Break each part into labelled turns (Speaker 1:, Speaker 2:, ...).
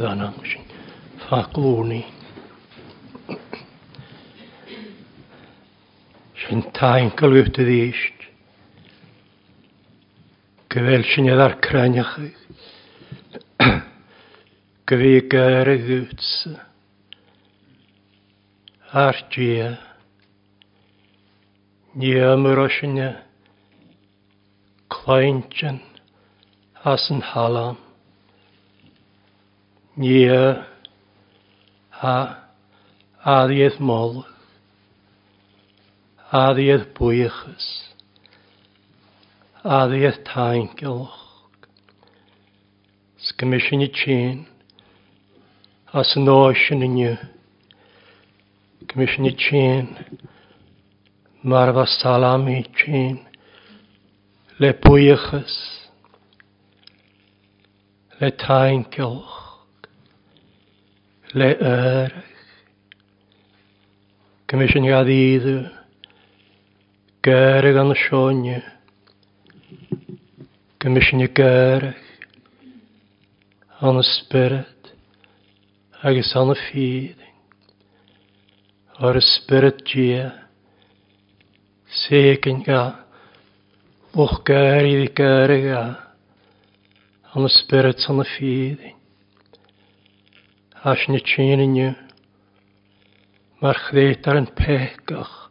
Speaker 1: kanangsin fakuuni sin tainkal yhtä diist kyvel sin edar kranjach kyvi kääre yhtsa artia Niamuroshinja, Kleinchen, Hasenhalam ni a ariaeth mol, ariaeth bwychus, ariaeth taingylch, sgymysyn i tîn, as yn oesyn i niw, gymysyn i tîn, marfa salam i tîn, le bwychus, le taingylch, le ærach. Commission gad iddo, gyrag an sionia. Commission i gyrach, an y spirit, agos an y feeding. Ar y spirit gia, Seken ga, och gyrag i gyrag ga, an y spirit an y feeding as na tsinniu, mar chréit ar an pechgach,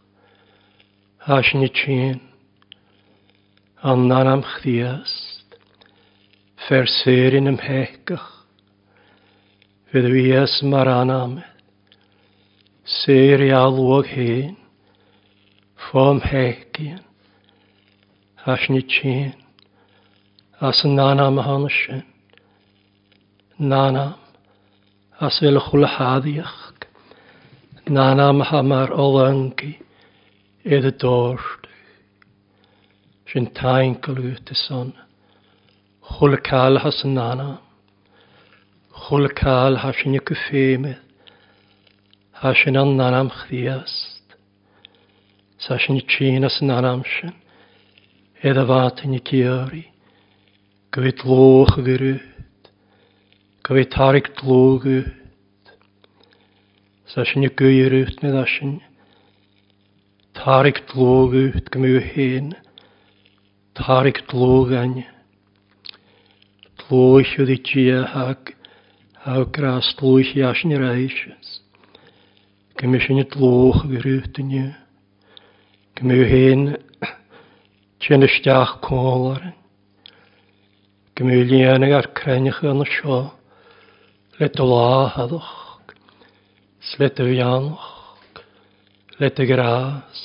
Speaker 1: as na tsin, an nan am chdiast, fer sérin am pechgach, fydd wies mar anam, sér i alwog hen, fom hegin, as na tsin, as nan am hansyn, nan am, as fel chwle hadiach. Na na maha mar olangi edd y dorst. Sy'n tain cylwyt y son. Chwle cael has yn nana. Chwle cael has yn y cyffemedd. Has yn an nanam chdiast. Sas yn y tîn as yn nanam sy'n. Edd y fat yn y gyri. Gwyd loch y go bhí tarig glógu sa sin gúirút na a sin tarig glógút go mú héin tarig glógain glóisiú i tíag a gras glóisi a sin ar eisias go mú sin glóch gyrútiniu go mú héin tjena stiach cólar go mú lianag ar crenich yn y sio Letolahalok, Sletujanok, Letegraas,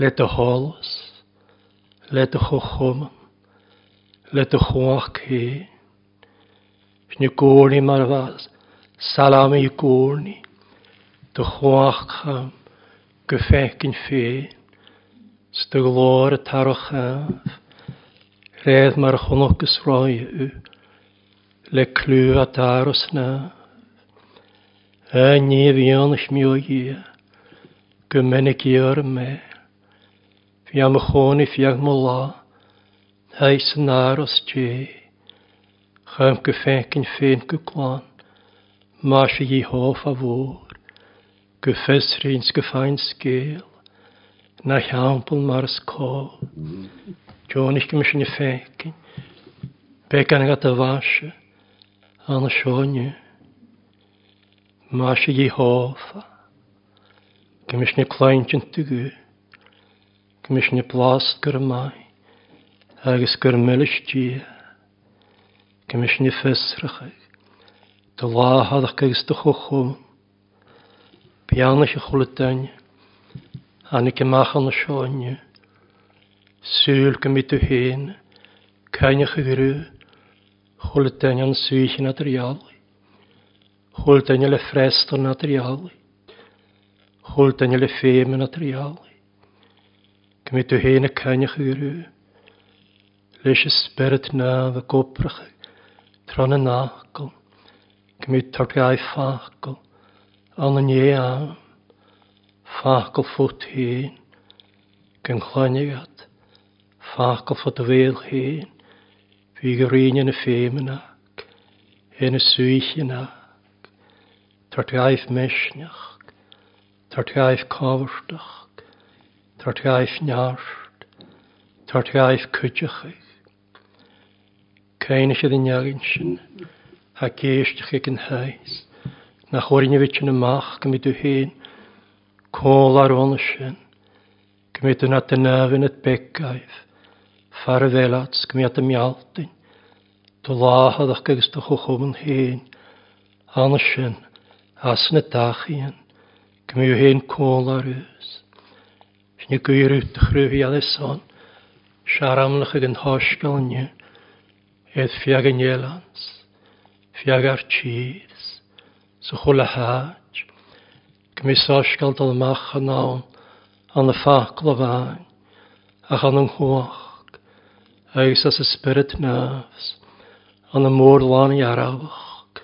Speaker 1: Letoholos, Letochochom, Letochoachke, Snukorni Marvas, Salami Korni, de Choacham, Gefekin Fee, Steglore Tarachaf, red maar genoeg geschraaien u. Леклю атарусна. Ани вион хмюги. Гменек йорме. Фям хони фям мула. Хайс нарус чи. Хам кефенкин фен куклан. Маши Jehova vor. Gefesrins gefeinskeel. Na champel mars ko. Tjonig mm-hmm. kemishne fenkin. Pekan gata vashe an sjónu. Mási í hófa. Gymisni kleintin tugu. Gymisni blast gyrmai. Agus gyrmelis dia. Gymisni fesrachag. Dy láhadach agus dy chuchum. Bianach i chwlydain. Anig y mach an sjónu. Sŵl gymryd o hen. Cainach y gyrw. Хултанян сүйхин атриалы. Хултанял фрестон атриалы. Хултанял фемен атриалы. Кмету хейна канях ирю. Лишь спирит на в копрах. Трана нахкл. Кмет таргай фахкл. Ананья. Фахкл фут хейн. Кэн хланигат. Фахкл фут вейл хейн. Fygyrin yn y ffeym yna. Yn y swyll yna. Tartgaeth mesnach. cofrdach, Tartgaeth cofrstach. Tartgaeth nart. cydych chi. Cain eich ddyn iawn sy'n. a geisdach ag yn hais. Na chwrin i fyt yn y mach gymryd yw hyn. Col ar ôl y sy'n. Gymryd yna dynaf yn y begaeth farvelats gmiat am jaltin. Tu laha dach gagus tu chuchum hen. Anashin asne tachien. Gmiu hen kolarus. Sni gwyru tchru hi alesan. Sharamlach ag yn hoshgalnye. Edd fiag yn jelans. Fiag ar cheese. Sy An y ffacl o fain. Ach agus as y spirit nas, an y môr lan i arawch,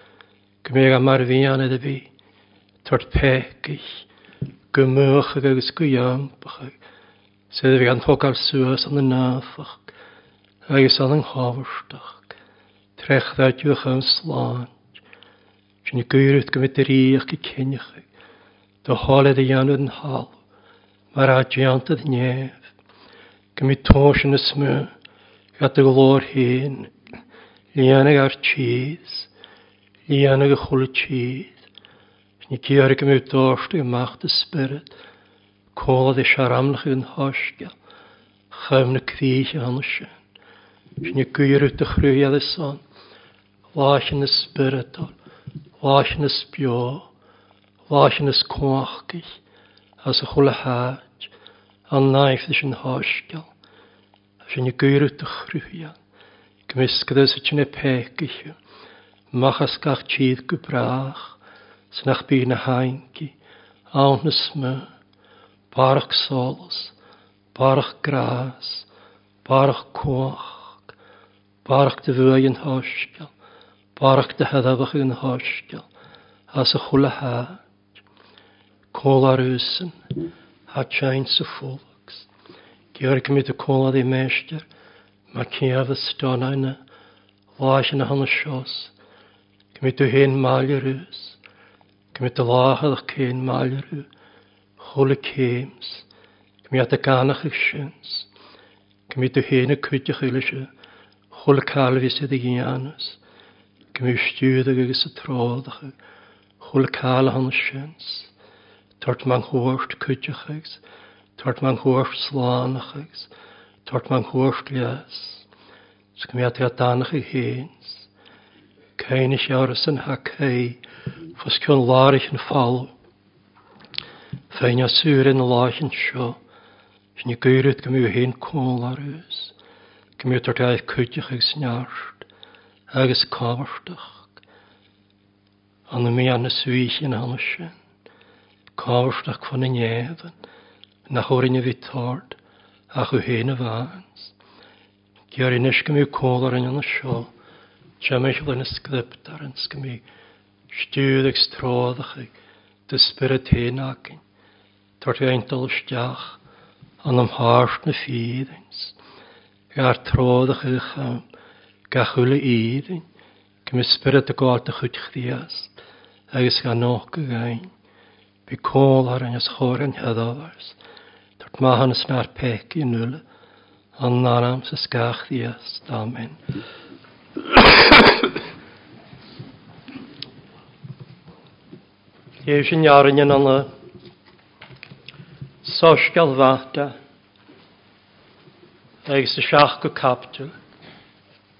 Speaker 1: gymig am ar fian iddo fi, tord pegich, gymwch ag agus gwyambach, sydd fi gan hog ar sŵas an y nafach, agus an yng nghofrstach, trech dda diwch am slan, sy'n i gwyrwyd gymryd yr iach i cynnych, dy holed y ianwyd yn hal, mae'r adiant ydd nef, gymryd tos yn y smwyd, at y glor hyn. Lianag ar chys, lianag y chwl chys. Ni cyr gym yw dorst yw macht y spyrd. Colad y siaramlach yn hosga. Chym na cfich anwysyn. Ni gyr yw dychrwyad y son. Lach yn y spyrdol. Lach yn y sbio. Lach yn y sgwachgych. As y chwl y haj. An naif ddys yn sin i gwyr yw dychrwyfian. Gymysgyd ys ychyn e peg eich. Mach asgach chydd gwybrach, sy'n ach bydd na haingi, awn ys my, barach solos, barach gras, barach cwach, barach dy fwy yn hosgiol, barach dy heddafach yn hosgiol, as y chwla haj, col ar ysyn, sy'n ffwl, Gyr gymryd y cwla di meistir, mae cyaf y stona yna, laes yna hyn y sios, gymryd y hen mael yr ys, gymryd y lahad o'ch cyn mael yr ys, chwl y cyms, gymryd y ganach eich sians, gymryd y hen y cwydych eil ysio, chwl y calfis ydy gynanus, gymryd stiwyd ag agos y troddach, chwl y calach yn y sians, tort ma'n hwrt cwydych eich, tart man chóir sláánachas, tart man chóir leas, sgo mi a danach i héins, céine sé áras an ha cé, fos cion láirich an fáú. Féin a súr an láithin seo, sin i gúrit go mú hén cólarús, go mú tart aith cúteach ag sneart, agus cámartach, an mé an na svíin hanne sin, cáirteach fan in na chóirine bhí tát a chu héna bhhas. Gear in isce mí cólar an anna seo, te meis lena script ar an sgymí stiúdig strádacha de spirit hénacin, Tart ein dolsteach an am háart na fídings, Gar tródach i cham, ga chula ídin, Gym spirit a gát a chuit chdias, agus gan nóg a gain, Bí cólar an as chóir an headavars, Gmahan snar pek i nulle. An naram se skach diast. Amen. Ég sin jarin an anna sosgal vata ag sa seach go captu.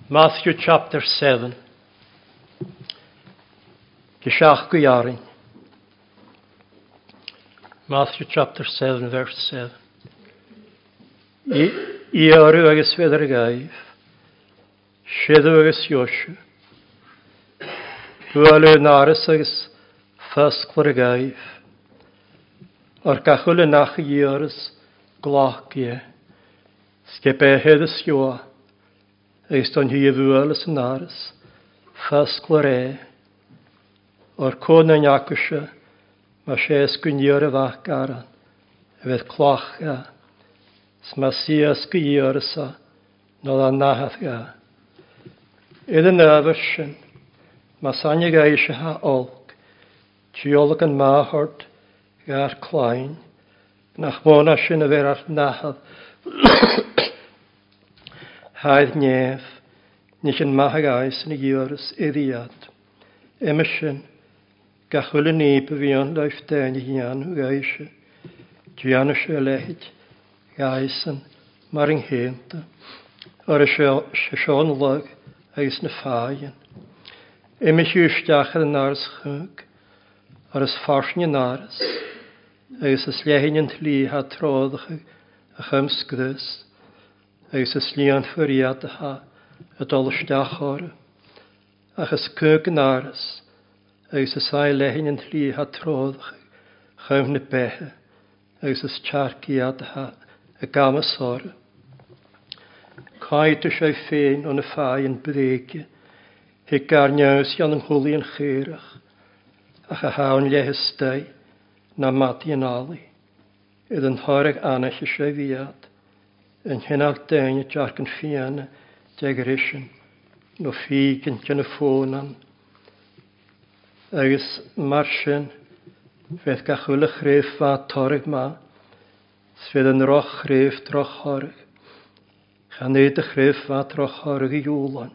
Speaker 1: Matthew chapter 7. Ge seach go jarin. Matthew chapter 7, verse 7. I aru agus fedar gaif, shedu agus yoshu, gwalu naris agus fasglar gaif, ar gachul nach i arys glach ie, sgepe hed ys agus don hi y fwyl naris, fasglar e, ar cwna niacwysio, Mae sé sgwynior y fach garan. Fydd cloch ga. Sma si a y sa, nodd a'n nahaf a. Ydd yn afysyn, Mae sanya ga eisiau ha olg. tiolwg yn mahord gair clain. Nach môn a sy'n y fer ar Haidd nef. nich yn mahag aes yn y gyfres iddiad. Emysyn. Gachwyl yn neb y fion laif dain i hian hw eisio. Dian ysio lehyd, gaisyn, mar yng hynta. Ar ysio Sean Lug, agos na ffaen. Ymys yw ysdiach yn ars chwg, ar ys ffarsni yn ars, agos ys lehin yn tli ha troddach a chymsgdys, agos ys lian ffyriad ha, y dol ysdiach o'r, ach ys cwg yn ars, agus a sáil lehin an tlí ha tróð chum na bethe agus is tearcí a a gama sóra. Caiidir sé féin ó na fáin bréige, hi garneas an an chulaíon chéireach a cha hán lehistei na matí an álaí. Id an thoreg anna sé sé bhíad, an chinach daine tearcan fianna de risin nó fígin cin na fónan, agus mar sin feth ga chwilych rhef fa torig ma, sfyd yn roch rhef troch horig. Chan eid y chref fa troch horig i iwlan,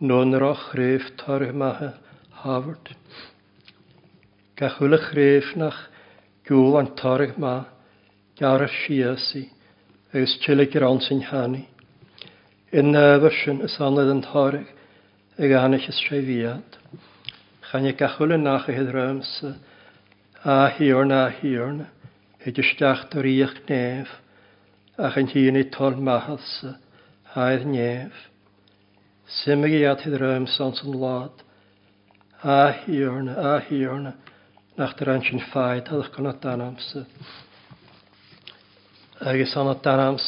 Speaker 1: no'n roch rhef torig ma ha hafwrt. Ga chwilych nach iwlan torig ma, gar y siasi, agus chilig i'r ond sy'n hanu. Yn nefysyn ys anodd yn torig, ag anach ys Chane cachol yn nach hyd rams. A hiorn a hiorn. Hyd ystach dy riach nef. Ach yn hun i tol mahals. Haedd nef. Symig i at hyd rams ans yn lad. A hiorn a hiorn. Nach dy rhan sy'n ffaid hadach gan o danams. Agus an o danams.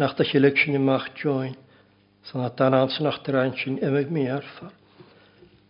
Speaker 1: Nach dy chylig sy'n ymach join. San o danams nach dy rhan sy'n ymig mi arfar.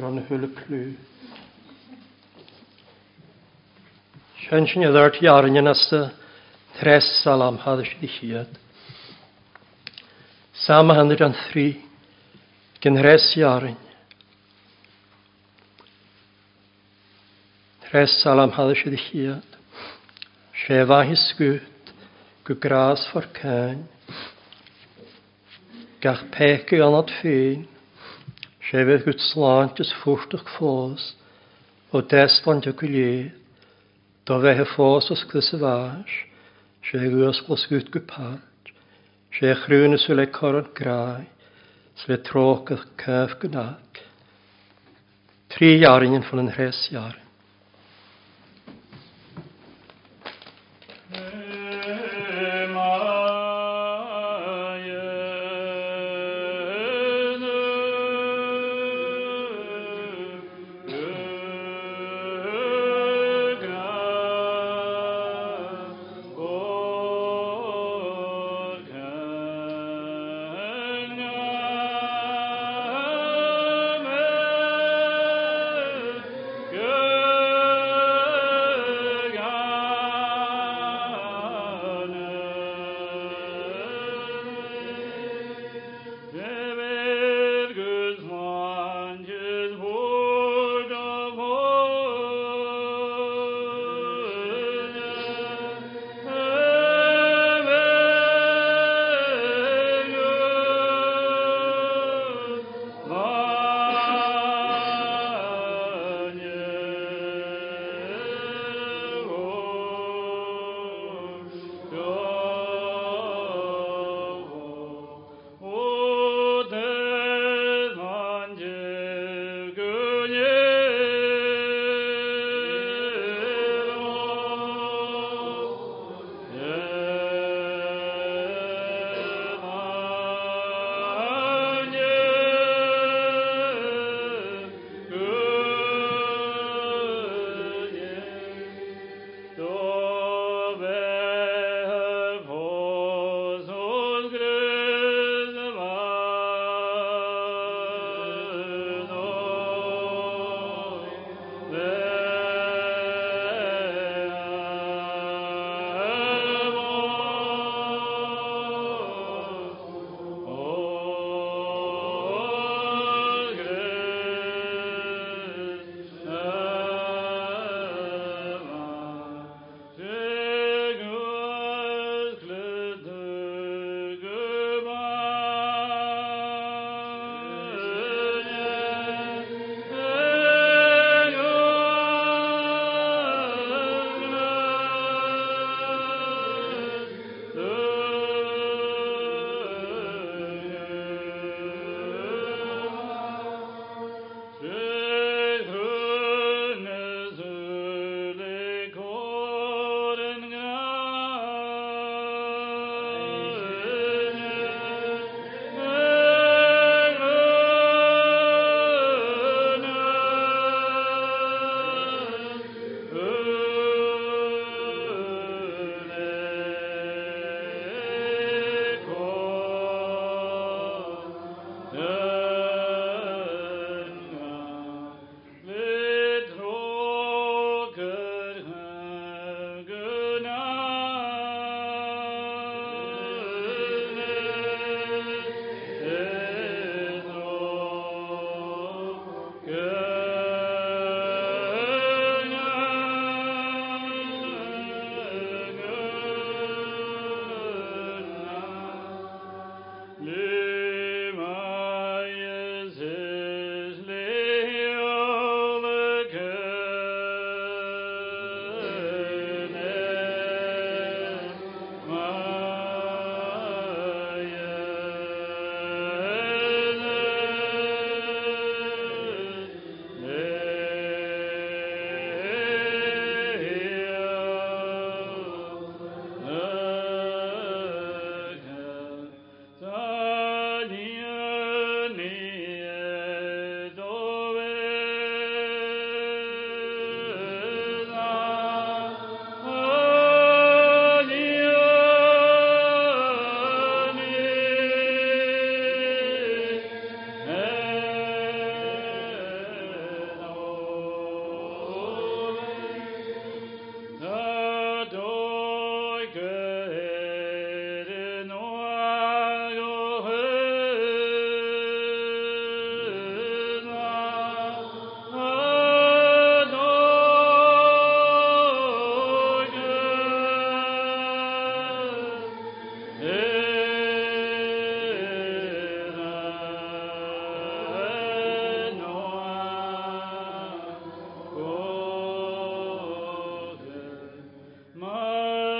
Speaker 1: van hulplú. Sen sin idirt jarin asta tres salam hadde dus si di chiad. Sama handir an thri gen res jarin. Tres salam hadde si di chiad. Sefa gu gras for cain. Gach pech sé bheith go sláint is fuchtach fós ó deslan de golé, Dá bheit he fós os clu a bhais, sé gus gos gút go pant, sé chrúna sú le choran gráid, s le tróchach cef go nach. Trí jaringen fan an hresjaring.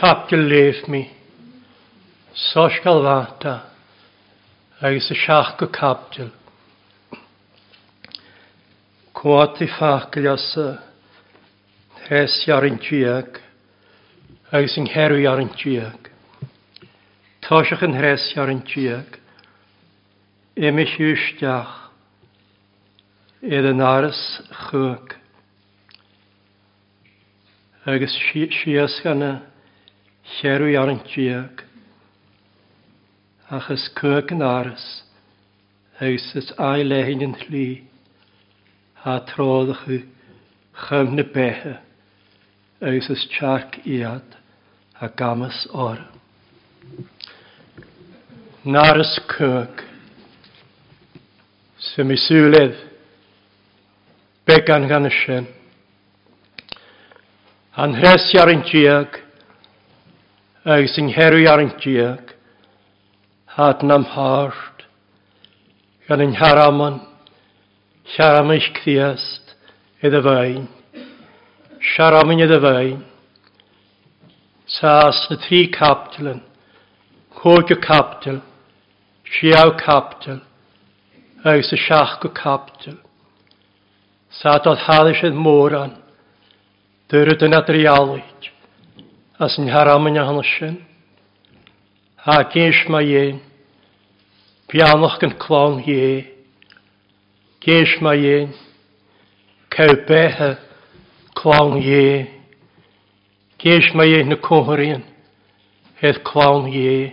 Speaker 1: cap Capgeleef mi. Sos Sosgal vata. Agus y siach cap capgel. Cwad i ffacl as y hes iar iarin tiag. Agus yng iar yn tiag. Tosach yn hres iar yn tiag. Emich ywystiach. Edd yn aros chwg. Agus siasgan gan y Cherw i yn tiag. Achos cwg yn aros. Eus ys ai lehin yn llu. A trodd ychy chym na behe. Eus ys iad. A gamas or. Naras cwg. Sy'n mi sŵledd. Began gan y sien. Anhres yn tiag agus yn ar yng diag, had nam hart, gan yn haramon, siaram eich cthiast, iddo fain, siaram yn iddo fain, sas na tri captalan, y captal, siaw captal, agus y siach go captal. Sa doedd haddys edd môr an, dyrwyd yn adrialwyd as yn haramyn a hannes sin. Ha geis ma iein, pianoch gan clon ie, geis ma iein, cael behe clon ie, geis ma iein na cohorien, hedd clon ie,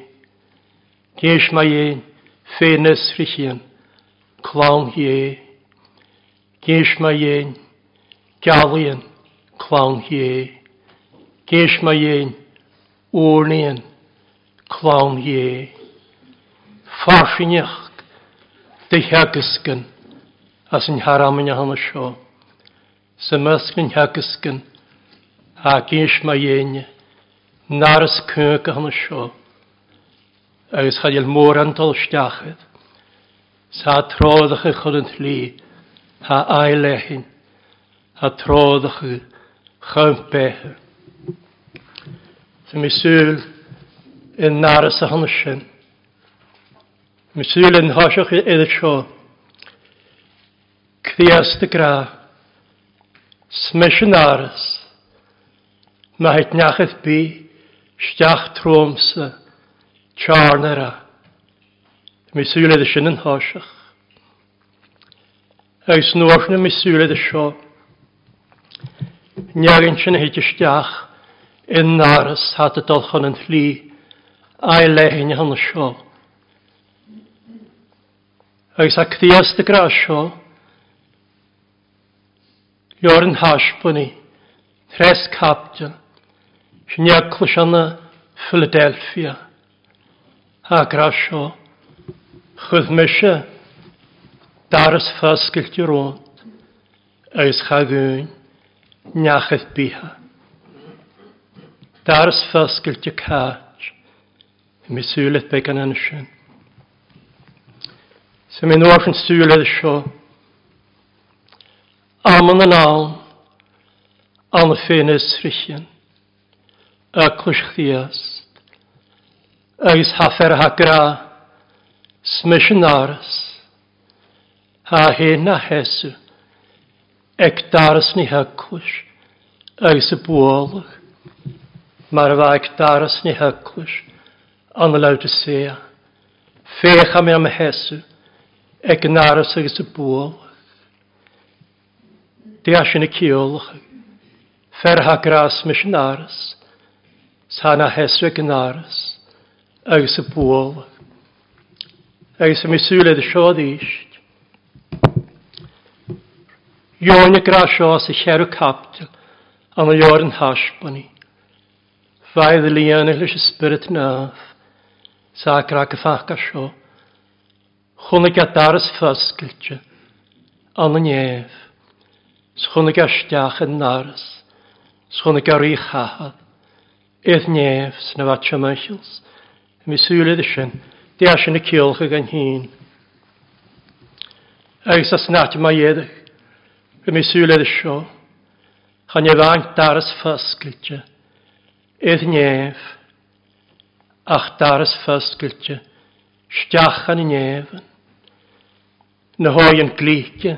Speaker 1: geis ma iein, ffenes rhichien, clon ie, geis ma iein, galien, clon ie, Geis ma iein, ornien, klaun jee. Farsinjach, de hegisgen, as yn haramin aham asio. Sa mysgyn hegisgen, a geis ma iein, naras cync aham asio. Agus chadil môr antol stiachyd, sa troddach y chod yn tlu, ha ailehin, ha troddach y chympehyr. Tá mi súil in náras a hana sin. Mi súil in háiseach i idir seo. Crías de gra. Smis in náras. Ma heit neachid bí steach trómsa tsearnara. Mi súil idir sin in háiseach. Agus nuair mi súil idir seo. Neagin sin na hiteisteach in naras hat y dolchon yn lli, a'i lehin hon sio. Agus a cdias dy gra sio, Lor yn hasbwni, tres capdion, sy'n iaclwys yna Philadelphia. A gra sio, chwydd mysio, daras ffasgilt i rôn, chagwyn, niachaeth biha. Dars fysgyl ti caach. Mi sŵlet be gan ansyn. Se mi nôr yn sŵlet sio. Amon yn al. An ffyn ysrychyn. A clwys chdiast. Agus hafer ha gra. Smysyn aras. Ha hen na hesw. Ec daras ni hygwys. Agus y bwolach mar bhaag daras ní heclis an leid a sé. Fécha mé am a heú ag náras agus a búach. Dé sin na ceolalacha, fertha grás me sin náras, Tá na heú ag náras agus a búach. Agus sem misúla a seo díist. Jóna grá seo sa chearú captil an a jóran haspaní. Fai ddili yn eich eisiau spirit naf. Sacra ac y ffach a sio. Chwnig a dar ys ffasgyltio. An yn ef. Schwnig a stiach yn naras. Schwnig a rhi chahad. Edd nef sy'n afatio mychils. Mi sŵlydd ysyn. Deas yn y cilch ag yn hun. Agus as nat mae edrych. Mi sŵlydd ysio. Chan efaint dar ys ffasgyltio. Edd nef, ach daras fysgyltje, stiachan i nefen. Na hoi yn glike,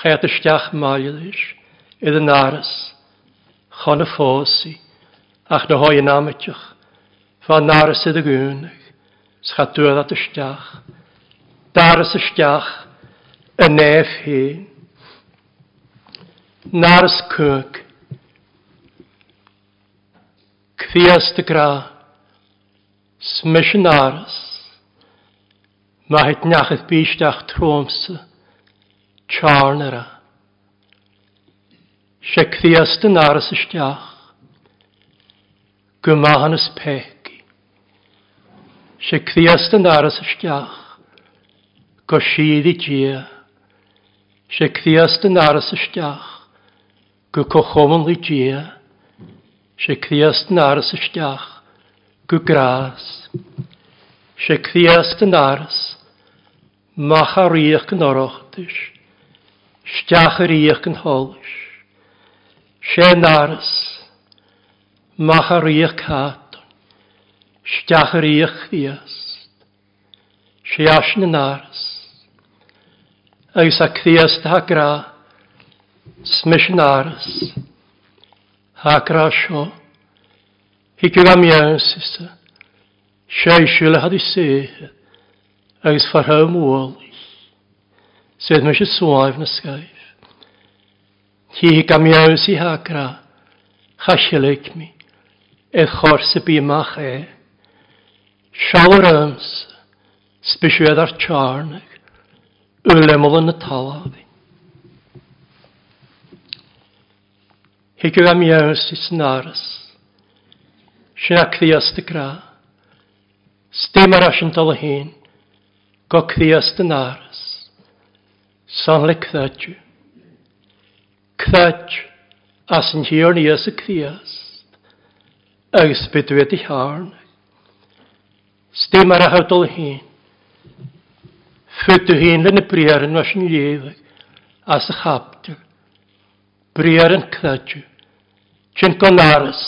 Speaker 1: chait y stiach maelydys, edd yn aras, chan y ffosi, ach na hoi yn ametiach, fan aras edd y gwnig, schat y stiach, daras y stiach, y nef hyn. Naras cwg, Cfias dy gra, smysyn aras, mae hyd nachydd bysdach trwmsa, charn ara. Se cfias dy naras ysdiach, gymahan ys pegi. Se cfias dy naras ysdiach, goshydd i dia, se cfias dy naras ysdiach, gycochomol i dia, Se criast yn ars ystiach, gw gras. Se criast yn ars, mach ar iach yn orochtys, stiach ar iach yn holys. Se yn mach ar iach caton, stiach ar iach criast. Se asn yn ars, agos a ha gra, smish yn ars. Хорошо. Hicigam iawn, sister. Seisiwl had i seichyd, agos farhaw mwol. Sedd mae eisiau swaif na sgaif. Hicigam iawn si hagra, chasilig mi, edd chors e. y bymach e. Siawr ams, sbisiwedd ar charnig, ylem oedd yn y talaf Hygw am iawn sy'n naras. Siac ddias dy gra. Stem arall yn dal y hyn. Gog ddias dy naras. Sanle cthadju. Cthadju. As yn hiorn i as y cthias. Agus bydwyd i harn. Stem arall dal y hyn. Fydw hyn yn y briar yn was yn As y chapdw. Briar yn cthadju. Tjent gonaris,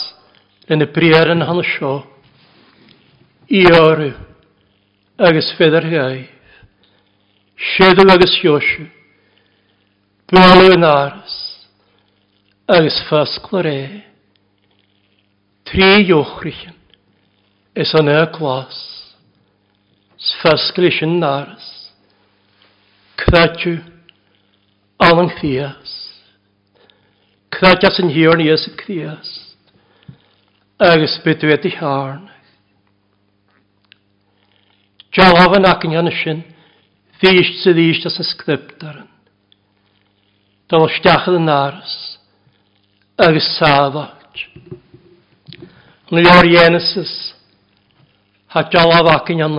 Speaker 1: lenne prieren han sjå. I åru, agus fedar hei. Sjedu agus josju. Bwalu naris, agus fasklare. Tri jochrichen, is an e klas. Sfasklishin naris. Kvatju, allan fias. Cradjas yn hiwr ni ys y Criast, agos bydw wedi harn. Jalaf yn ac yn gan ysyn, ddysg sydd ddysg as yn sgriptaran. Dal o stiachad yn aros, agos safach. Yn y o'r ha jalaf ac yn gan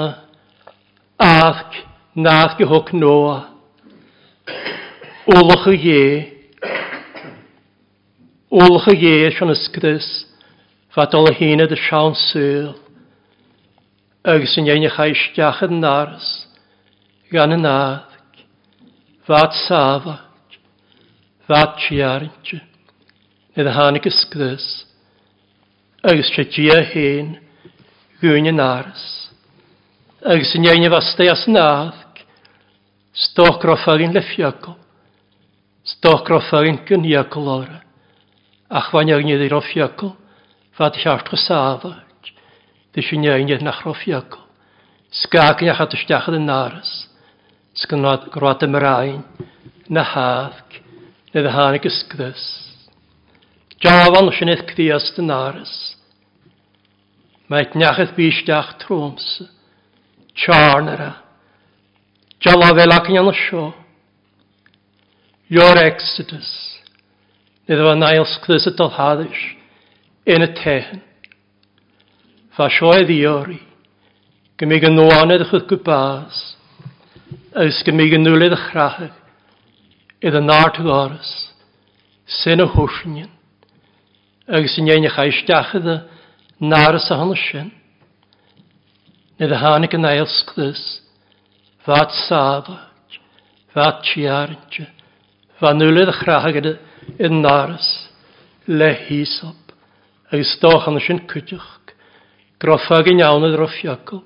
Speaker 1: athg, nathg y noa. Ulach y ie, Olcha ie sian ysgrys, fa dol y hyn ydy sian syl, ag sy'n ein eich eich diach yn nars, gan yn addg, fa tsafac, fa tsiarnt, nid y hanig ysgrys, ag sy'n ei ddia hyn, gwyn yn nars, ag sy'n ein eich fasta as yn addg, stoc roffa'r un lyffiogol, stoc roffa'r un gynhiogol o'r un. ach bhain ag er nid i'r offiacol, fad siart gysafa, dy sy'n iawn nid nach offiacol. Sgag iach at ysdiachad yn naras, sgynrad grwad ymraen, na hathg, nid y hanig ysgdys. Jafan sy'n eith cdiast yn naras, mae'n niacheth bysdiach trwms, charnara, jala fel ac yn yna sio, your exodus, Nid yma nails clys y dylhaddus yn y tehen. Fa sioedd ddiori, gymig yn nwanedd ychyd gwbas, ys gymig yn nwylydd ychrachig, ydd yn nart y gorys, sy'n y hwysnion, agos yn ein eich aisdach iddo narys a hwn sy'n. Nid y hannig yn nails clys, fat safach, fat tiarantje, fa nwylydd ychrachig chrachau yn naras, le hísop, agus stóchan sin cwtioch, grofa ag yn iawn ydro droffiogl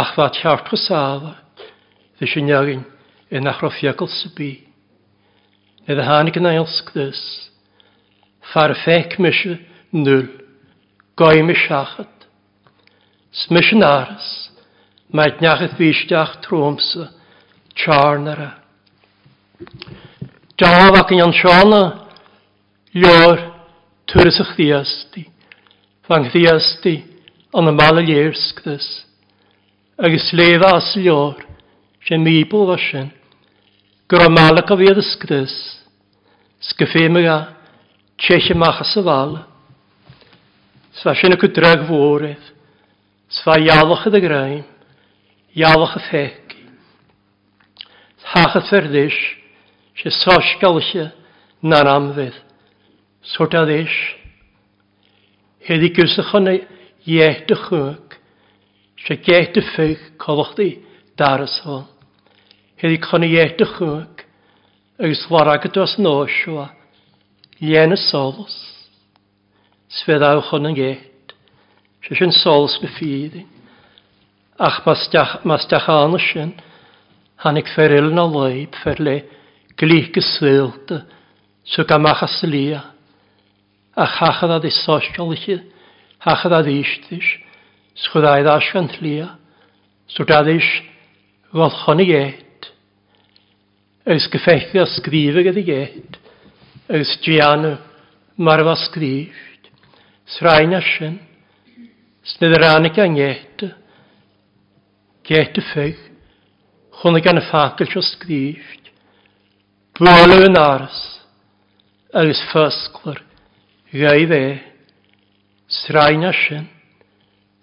Speaker 1: Ach fa tiart safa ddys sy'n iawn yn achro fiagol sybi. Nid hân i gynnaelsg dys far fec mysio nŵl, goi mi achat smysio yn mae mae'n niachyd fysdiach trwmsa, charnara. Jahawak yn siana lor tŵrys ych ddiasti. Fang ddiasti an y mal y lleirsgdys. Agus lefa as lor sy'n mibl fasyn. Gro malach a fydd ysgdys. Sgyffemig a tsech ymach as y fal. Sfa sy'n y gwdrag fwrydd. Sfa ialwch y graim. Ialwch y ffegi. Hach y fferdish. Se sáscalse na'n amfydd. Sort a ddys. Hedd i gwsachan ei iet y chwg. Se get y ffeich colwch di dar ysfol. Hedd i chan ei iet y chwg. Ys war agad os nôsua. Lien y solos. Sfeddau chan yn get. Se sy'n solos by ffyddin. Ach mas dach, mas dach anna sy'n. Hanig feril na loib ferle glíhge sílte sú gamachas lía a chachadad i sóstolichi chachadad ístis schudaid asgan lía súdadis gol chonig éit agus gefeithi a sgrífa gyda éit agus dianu marfa sgríft sraina sin snydrannig an éit Gete feg, chunnig an y ffacil sio sgríft, bwle yn ars, agus ffysgwyr, gai fe, e, sraen a sy'n,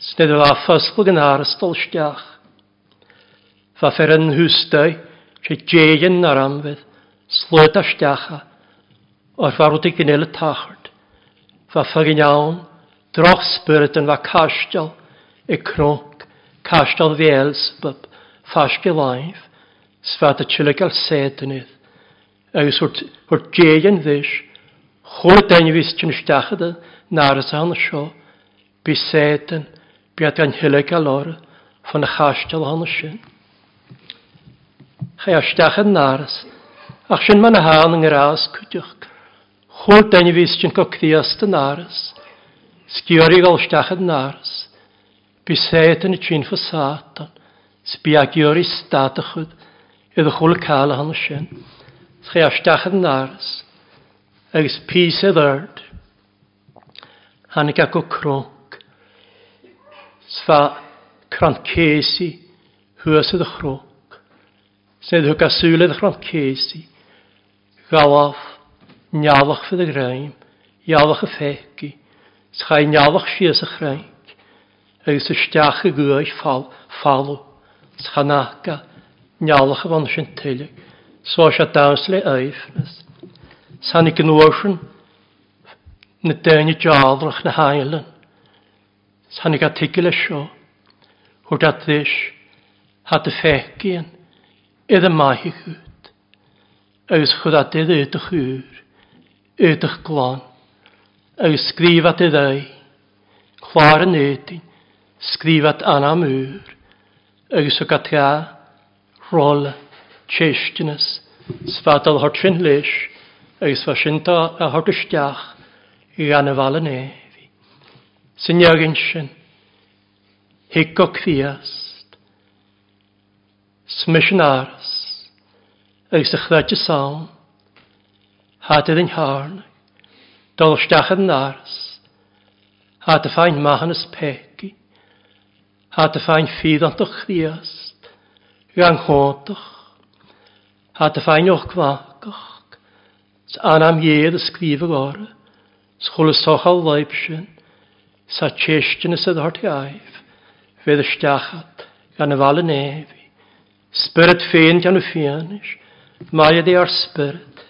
Speaker 1: sned o a ffysgwyr yn ars dol stiach. Fa fer yn hwstau, sy'n djeien ar amfydd, slwyd a stiacha, o'r farwyd i gynnil y tachard. Fa ffagin iawn, droch spyrd yn fa castel, y cnoc, castel ddiels, byb, ffasgi laif, sfad y chilig al sedynydd agus hwrt djegan ddys, chwn y dain fys tyn ystachad y nar ys hon sio, bu setan, bu at gan hyleg a lor, fan y chastal hon sio. Chai ystachad nar ach sy'n man a hân yng Nghyras cwdych, chwn y dain fys tyn gogdiast y nar ys, sgiori gael ystachad nar ys, bu setan y tyn fy satan, sbiagiori stadachyd, iddo chwl cael hon sio chreastach yn ars, agos pys y ddyrd, hannig ac o cronc, sfa crancesi hwys y ddechrog, sydd hwg a sŵl y ddechrocesi, galaf, nialach fydd y graim, ialach y ffegi, schai nialach sias y chrainc, agos y stiach y gwaith falw, schanaca, nialach y fan sy'n tylig. Sá se das le éifnas. San ik an uorsin na déine deáldrach na hailen. San ik artikle seo, chuir dat dhéis hat a fécían iad a maithe chuút. Agus chud a déad éach úr, éach glán, agus scríbat i dhé, chláir an éting, scríbat anam úr, agus o gatia rolla tseistines, sfadal hort sin leis, agus fa sinta a hort isteach i anafal yn efi. Sy'n iagyn sin, higo cfiast, smysyn aras, agus y chfed y sawn, hadydd yn harn, dol stach yn aras, hadydd ffain mahan ys pegi, hadydd ffain ffydd ond o'ch ddiast, gan chwntach, Ha dy ffain o'ch cwachgach. An am ied ysgrif ag ora. al ysochal leibsyn. Sa cestyn y tjestin ys ydhort gaif. Fedd ystachat gan y fal y nefi. Spirit fein gan y fianish. Mae ydi ar spirit.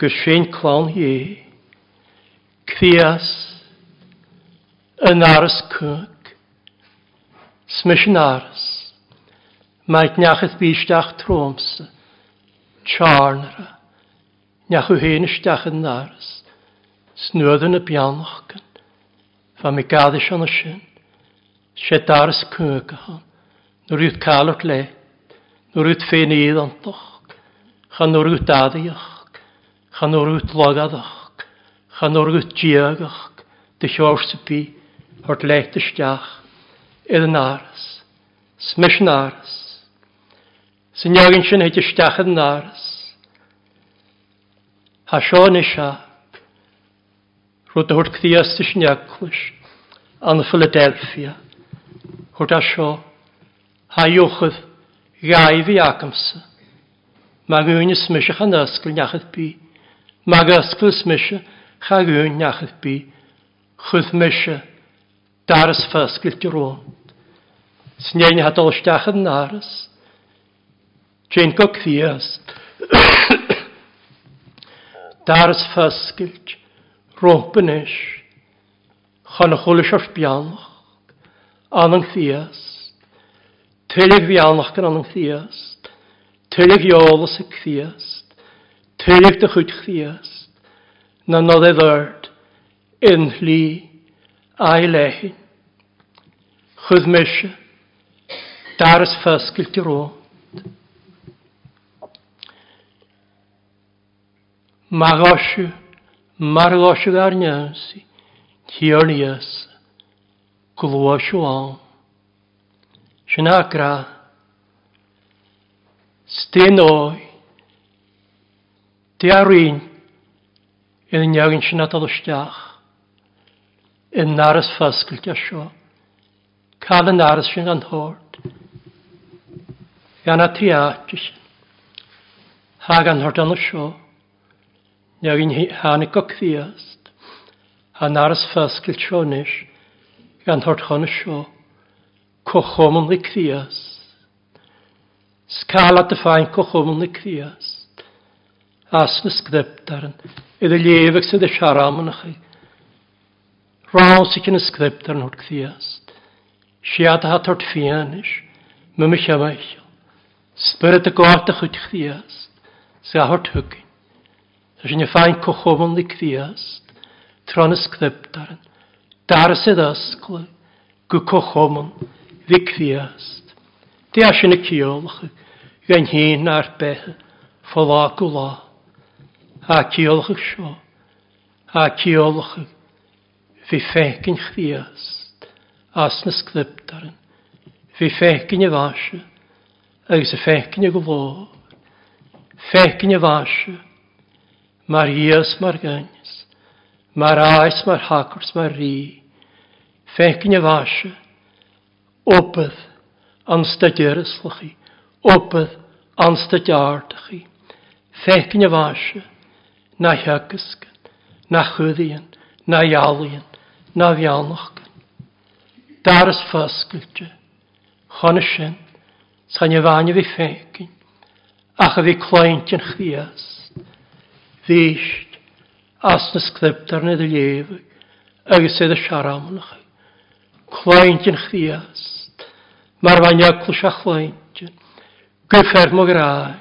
Speaker 1: Gysyn clawn ie. Cfias. Yn aros cwg. Smysyn aros, Mae'n nachydd bysdach tromsa tjarnara, njachu hene stachen naras, snuodene pianochken, van me gadish an ashin, shedaris kukahan, nur ut kalot le, nur ut fene idantoch, chan nur ut adiach, chan nur ut logadach, chan nur ut diagach, de sjorste pi, hort leichte stach, edenaris, smishnaris, Sy'n iagin sy'n heit ystach yn naras. Ha sion isa. Rwyd y hwrt cdiast ysyn iaglwys. An Philadelphia. Hwrt a sio. Ha iwchydd. Gai fi agamsa. Mae gwn i smysio chan ysgol niachydd bi. Mae ysgol smysio cha gwn niachydd bi. Chwydd mysio. Daras ffysgol di rôn. Sy'n iagin hadol ystach yn naras. Tjén go kviast. Dars faskilt, ropenes, chanacholisch auf Bianach, anang fiast, tulig Bianach gan anang fiast, tulig Jolas ag fiast, tulig de chud fiast, na nod e ddord, in hli, a'i lehin, chud meshe, dars faskilt i rond, Maroshu, Maroshu Garnyansi, Tiornias, Glwashuan. Shanakra, Stenoi, Tiarin, yn niagin sinatol ysdiach, yn naras ffasgol gasio, cael yn naras sy'n anhord, gan a tiach, hag anhord an Nagin hannig go cfiast. Han aras fasgil sionis. Gan hort chon sio. Cochom yn cfiast. Scala dy ffain cochom yn cfiast. Asna sgdeptarn. Iddo llefeg sydd y siaram yn chi. Rhawn sy'n cyn y sgdeptarn hort cfiast. Siad hat hort fianis. Mymich amaich. Spyrd y gwaith y chwyd chdiast. Sa hwgyn. Tá sin fáin cochomon i criast, tron ysgdybdaran, dar sydd ysglu, gw cochomon fi criast. Di a sin y ciolch, gan hyn ar beth, fola gwla, a ciolch y sio, a ciolch fi ffegyn chriast, as na sgdybdaran, fi ffegyn y fasio, agos y ffegyn y gwlor, ffegyn y fasio, mar hias mar gynys, mar aes mar hacwrs mar rhi, fecyn y fasio, opydd anstydiar ysglwch chi, opydd anstydiar dych chi, fecyn y fasio, na hygysgyn, na chwyddiyn, na ialyn, na fialnochgyn. Dar ys ffysgwldio, chon y sy'n y fi fecyn, ach y fi cloentyn chdias. víist as na scriptar na dy léfag agus sydd y siaramnach. Chlaintyn chdiast, mar fan iacl siach chlaintyn, gyfferd mo grai,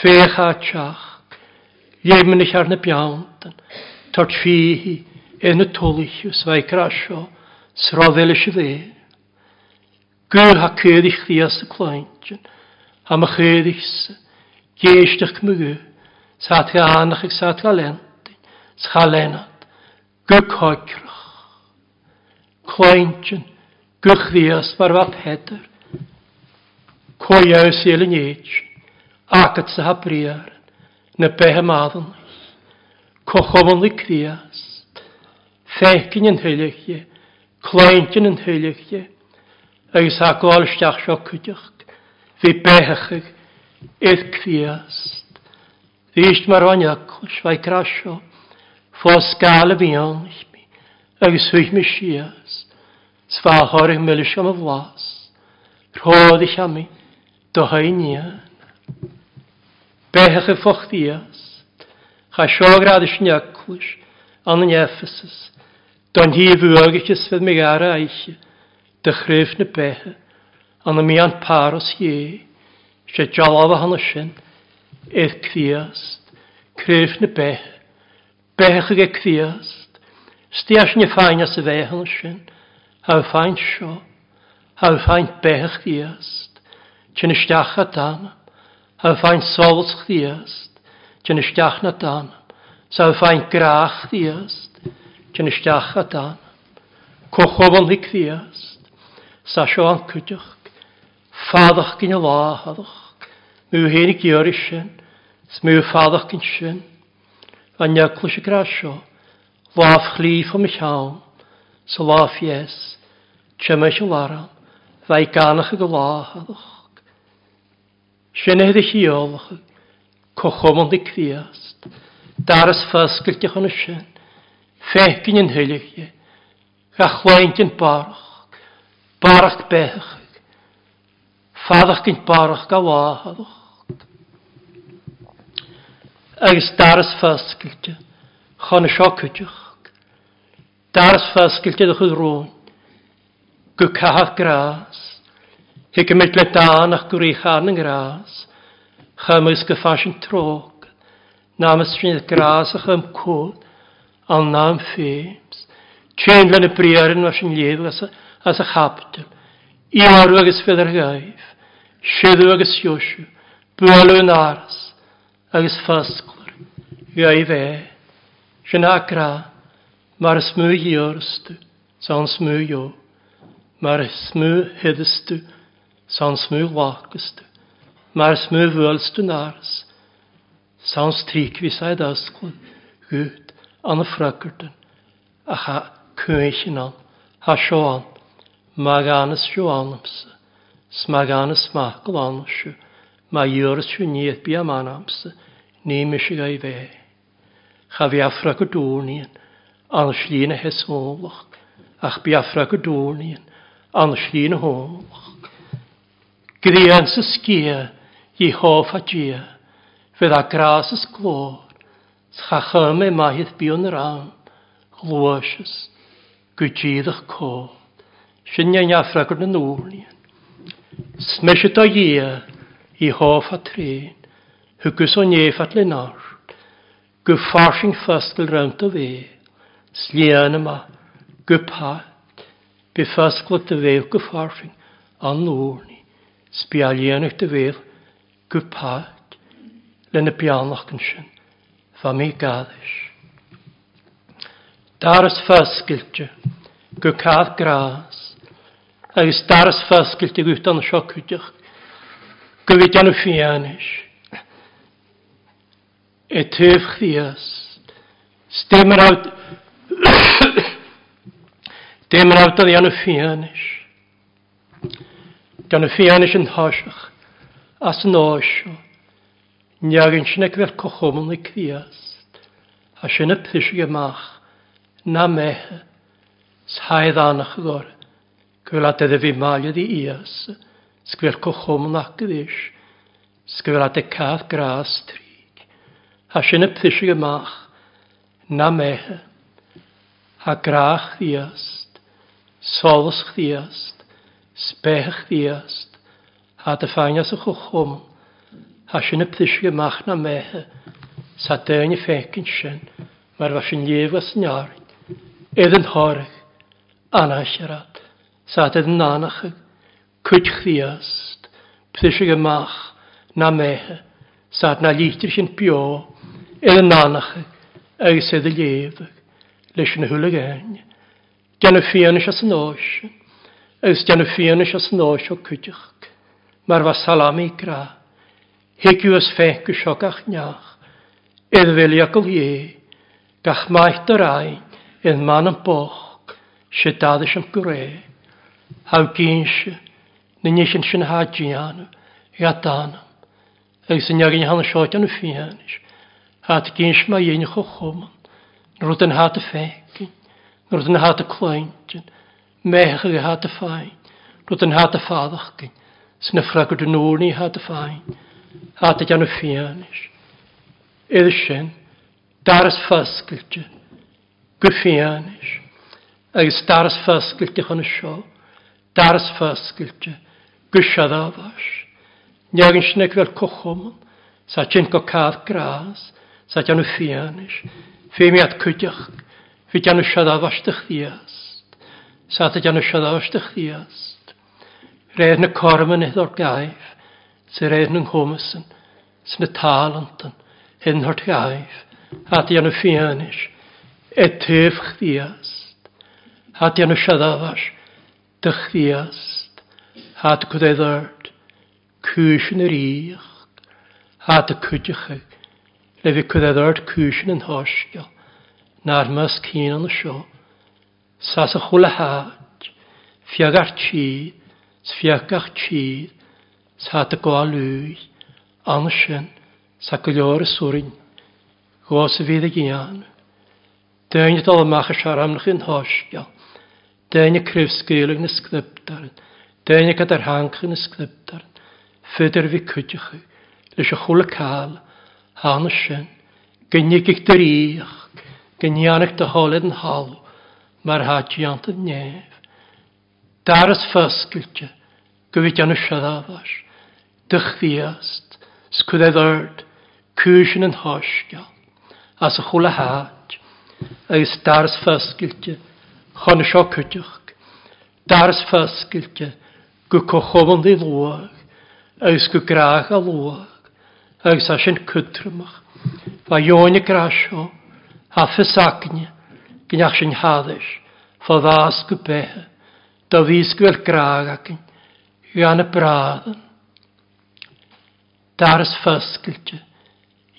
Speaker 1: fech a tiach, Iemen ich ar na biawntan, tort fihi, en y tolichus, fai grasio, srodel ys y Gwyl ha cyd i chdi as y cloention, am y chyd i'ch, geisdach mygwyl. Saatga aanach ik saatga lentin. Schalenat. Gukhoikrach. Kleintjen. Guchwias war wat heter. Kojaus jelen jeetje. Akat sa hapriar. Na pehemadan. Kochobon likrias. Feikin yn hylichje. Kleintjen yn hylichje. Agus ha gol stiach sio cwdiach. Fi behechig. Fyst mar o'n iacos fai crasio, fos gael bi fion i'ch mi, agos hwyd mi sias, sfa horich melys am y flas, rhodd i'ch am i, dohau nian. Bechach y ffoch dias, cha siograd i'ch iacos, an yn Ephesus, don hi fwyagach ich es für eich, dy De na becha, an y an paros ie, se jalaf a hanna sy'n, er cwiast, creif na bech, bech ag e cwiast, stias ni fain as y fehan sy'n, haw fain sio, haw fain bech cwiast, Tyn ysdiach a dan, haw fain sols chdiast, tyn ysdiach na dan, saw fain grach chdiast, tyn ysdiach a dan, cochobon hi cwiast, sa sio an cwydioch, ffaddoch gyn y lahaddoch, Mw héri gyr sin, smw ffadach gyn sin, a nyaclwys y grasio, laf chlif o michawn, sa laf yes, chymys y laram, fai ganach y gylahadach. Sin ehydd y chiolach, cochom ond y cwiast, daras ffasgylltach yn y sin, fegyn yn hylich, gachwaint yn barach, barach bechach, Fadach gynt barach ga wahadach. Agus daras fasgilte, chan y siocydych. Daras fasgilte ddech ydw rŵn. Gw cahaf gras. Hig ymwyd le dan ach gwr eich an yn gras. Chym gyffas yn trog. Nam ys gras ach ym cwd. Al nam ffems. Tjen y briar yn was yn llef as y chaptym. I arw agos fydd ar gaif. Siadw agus siosw, bwalw yn aras, agus ffasglwyr, iau fe. Sian agra, mae'r smw i orstw, sa'n smw i o. Mae'r smw hyddystw, sa'n smw lacystw. Mae'r smw fwylstw yn aras, sa'n strig fi sa'i dasglwn, gwyd, an y ffragwrdyn, a cha cwysyn an, ha sioan, mae gan ys sioan amser. Smagana smachgol anashu, ma iorshu niet bia manamsa, nemishu gai ve. Chaviafra gudornian, anashlina hesomlach, ach biafra gudornian, anashlina homlach. Gdian sa sgia, i hof a gia, fydd a gras ys glor, schachym e maith bion yr am, glwysys, gwydgyddoch co, sy'n iawn afra gyrn yn Smysio ia i hoff a trin, hwgws o nef at le nart, gyffarsing ffasgol rawnt o fe, slian yma, gypa, befasgol dy feil gyffarsing, anlwrni, sbialianach dy feil, gypa, len y bianach yn sy'n, fa mi gaddys. Dar ys ffasgyltio, gycaf gras, agus daras fasgilt ag utan siocwydach. Gwyfyd an y ffianis. E tyf chdias. Stemr awd... Demr awd addi an y ffianis. Gan y ffianis yn hosiach. As yn osio. Niag yn sy'n egfer cochomol y cwiast. A sy'n y pysig ymach. Na mehe. Saedd anach gore. Sgwyl a dydd fi maliad i ias. Sgwyl cochwm yn agdys. Sgwyl a dydd gras trig. Ha sy'n y pysig y Na mehe. Ha grach ddiast. Sols chdiast. Spech ddiast. Ha dy ffainas y chwchwm. Ha sy'n y pysig y mach na mehe. Sa dyn i ffecyn sy'n. Mae'r fasy'n llef as niarin. Edd yn horech. Anna Saad yn nanachig, cwyd chdiast, pthysig ymach, na mehe, saad na lítir sy'n bio, idd yn nanachig, agos idd y llefig, leis yn hwyl ag ein. Dian y ffian eich as yn oes, agos dian y ffian eich as yn oes o cwydych, mae'r fa salami gra, hegiw as ffenc y siogach niach, idd fel i agol ie, gach maith dyr ein, idd man yn boch, sydd daddys am gwreu hawgínse na níos sin sin hádíanú i a dánam. Agus yn iagin hann sjóit an fianis. Hat gins ma yin cho choman. Nrwyd yn hat y fegin. Nrwyd yn hat y clwyntyn. Mech ag hat y ffain. Nrwyd yn hat y ffadach gyn. Sy'n yffragwyd yn ôl ni hat y ffain. Hat ag an y fianis. Edd sin. Daras ffasgylte. Gwyfianis. Agus daras ffasgylte chan y sio dars fasgilte, gysiadafas. Nia yn sneg fel cochomon, sa tjen go cadd gras, sa tjan nhw ffianis, ffeimiad cwydach, fi tjan nhw siadafas dych ddiast, sa tjan nhw siadafas dych ddiast. Rhaid na cormyn eith o'r gaif, sy'n rhaid nhw'n hwmysyn, sy'n y talentyn, hyn o'r gaif, a tjan nhw ffianis, e tef chdiast, a tjan nhw siadafas, dychfiast, hat gwdeddard, cwysyn yr ich, hat y cwydych, le fi gwdeddard cwysyn yn hosgio, na'r mas cyn yn y sio, sas y chwla hat, fiag ar chi, sfiag ar chi, sat y gwalwy, anysyn, sa gylio'r sŵrin, gwas y fydd y gian, dyn i ddol ymach y siaramnach yn hosgio, Dyna cryfsgwylig na sglypdarin. Dyna gyda'r hancach na sglypdarin. Fydyr fi cwydych chi. Lys y chwle cael. Han y sy'n. Gynnig i'ch dyriach. Gynianach dy holed yn halw. Mae'r hadiant yn nef. Dar ys ffysgyltio. Gwyfyd yn y siadafas. Dych ddiast. Sgwydedd ord. Cwysyn yn hosgiol. As y chwle had. Agus dar ys ffysgyltio chon seo cwtioch. Dars ffasgilte, go cochofon ddi lwag, agos go grach a lwag, agos as yn cwtrymach. Fa ioni grasio, a ffysagni, gynach sy'n haddys, fa ddas go behe, da ddys gwyl grach agyn, gan y braddyn. Dars ffasgilte,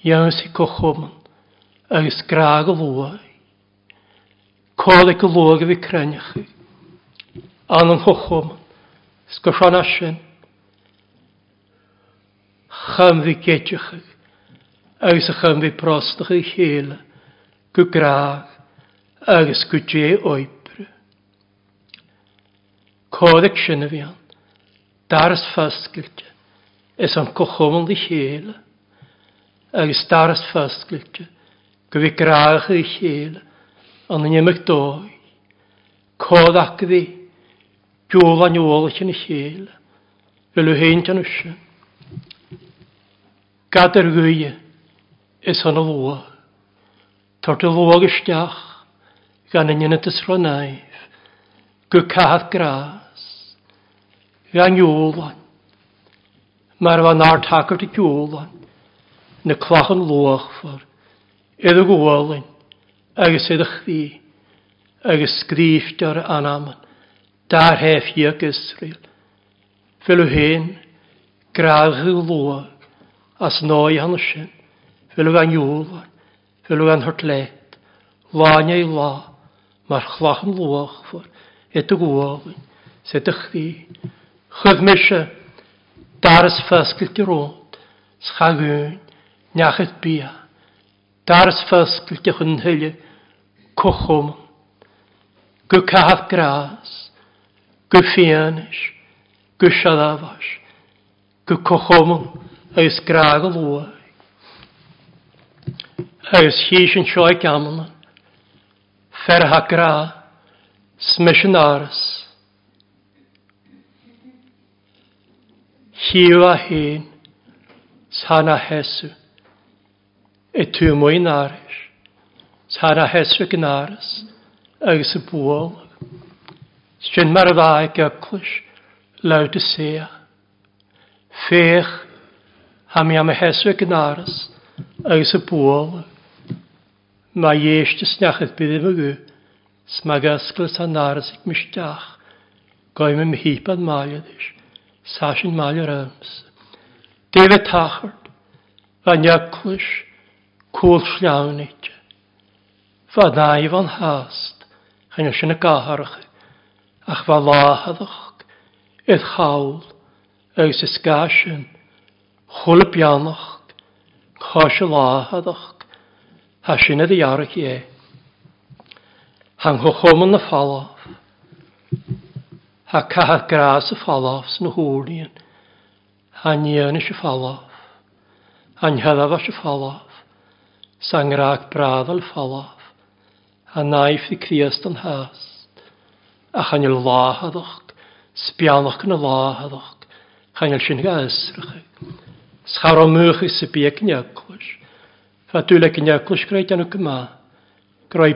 Speaker 1: iawns i cochofon, agos grach a lwag, Cóla go lóga bhí crennecha. An an thuchom, sgo sean asyn. Chym fi bhí chi. Agus a chym bhí prostach chi chéla. Gw graag. Agus gw go dé oibre. Cóla sinna bhí an. Daras Ys am an yn i chéla. Agus daras fasgilte. Gw fi graag i chéla an yn ymig doi. Cod ac ddi, diwl a'n ôl eich yn y lleil, fel yw hyn tan ysio. Gad yr gwy, ys hon y lwa. Tort y lwa gysdiach, gan yn yna dysro naif, gwy cahad gras, gan ywlan. Mae'r fan ar tagart y ywlan, na clach yn lwach ffwr, edrych gwolyn agus idych fi, agus sgrifft ar anamon, dar hef i ag Israel. Fel yw hen, graag yw lwa, as noi hann sin, fel yw an iwlar, fel yw an hyrtlet, lanya i la, mae'r chlach yn lwach ffwr, et y gwolyn, sed ych fi, chyf mysio, dar ys ffasgyl di rôd, schagwyn, niachet bia, dar ys ffasgyl di cochwm, go cahaf gras, go fianis, go siadafas, go cochwm agus graag o lwa. Agus chys yn sioi gamlan, ferha gra, smysyn aras. Hiw a hyn, sana hesu, e tu mwyn Sara hesra gynaras, agus y bwol. Sgen mar y ddau gyglwys, lawd y sea. Fech, ham i am y hesra gynaras, agus y bwol. Mae ieisht ysniachydd bydd yma gwy, smag ysglas a naras ag mysdach. Goim ym hip an maiadis, sasyn maio rams. David Tachart, fan gyglwys, cwl llawn eitio. Fa ddau fan hast, chan ysyn y gaharach, ach fa lahaddach, ydd chawl, ys ysgasyn, chwl y bianach, chos y lahaddach, ha sy'n ydd iarach ie. Hang hochom yn y falaf, ha caha gras y falaf sy'n hwrnion, ha nian ys y falaf, ha nhyddaf ys y falaf, sang raag braddal a naif i Criast an haas. A chanil láhadach, spianach yn y láhadach, chanil sy'n gaesrach. E. Sgar o mwych i sy'n bieg neaglwys. Fa dwi'n ag neaglwys greid anw gyma. Groi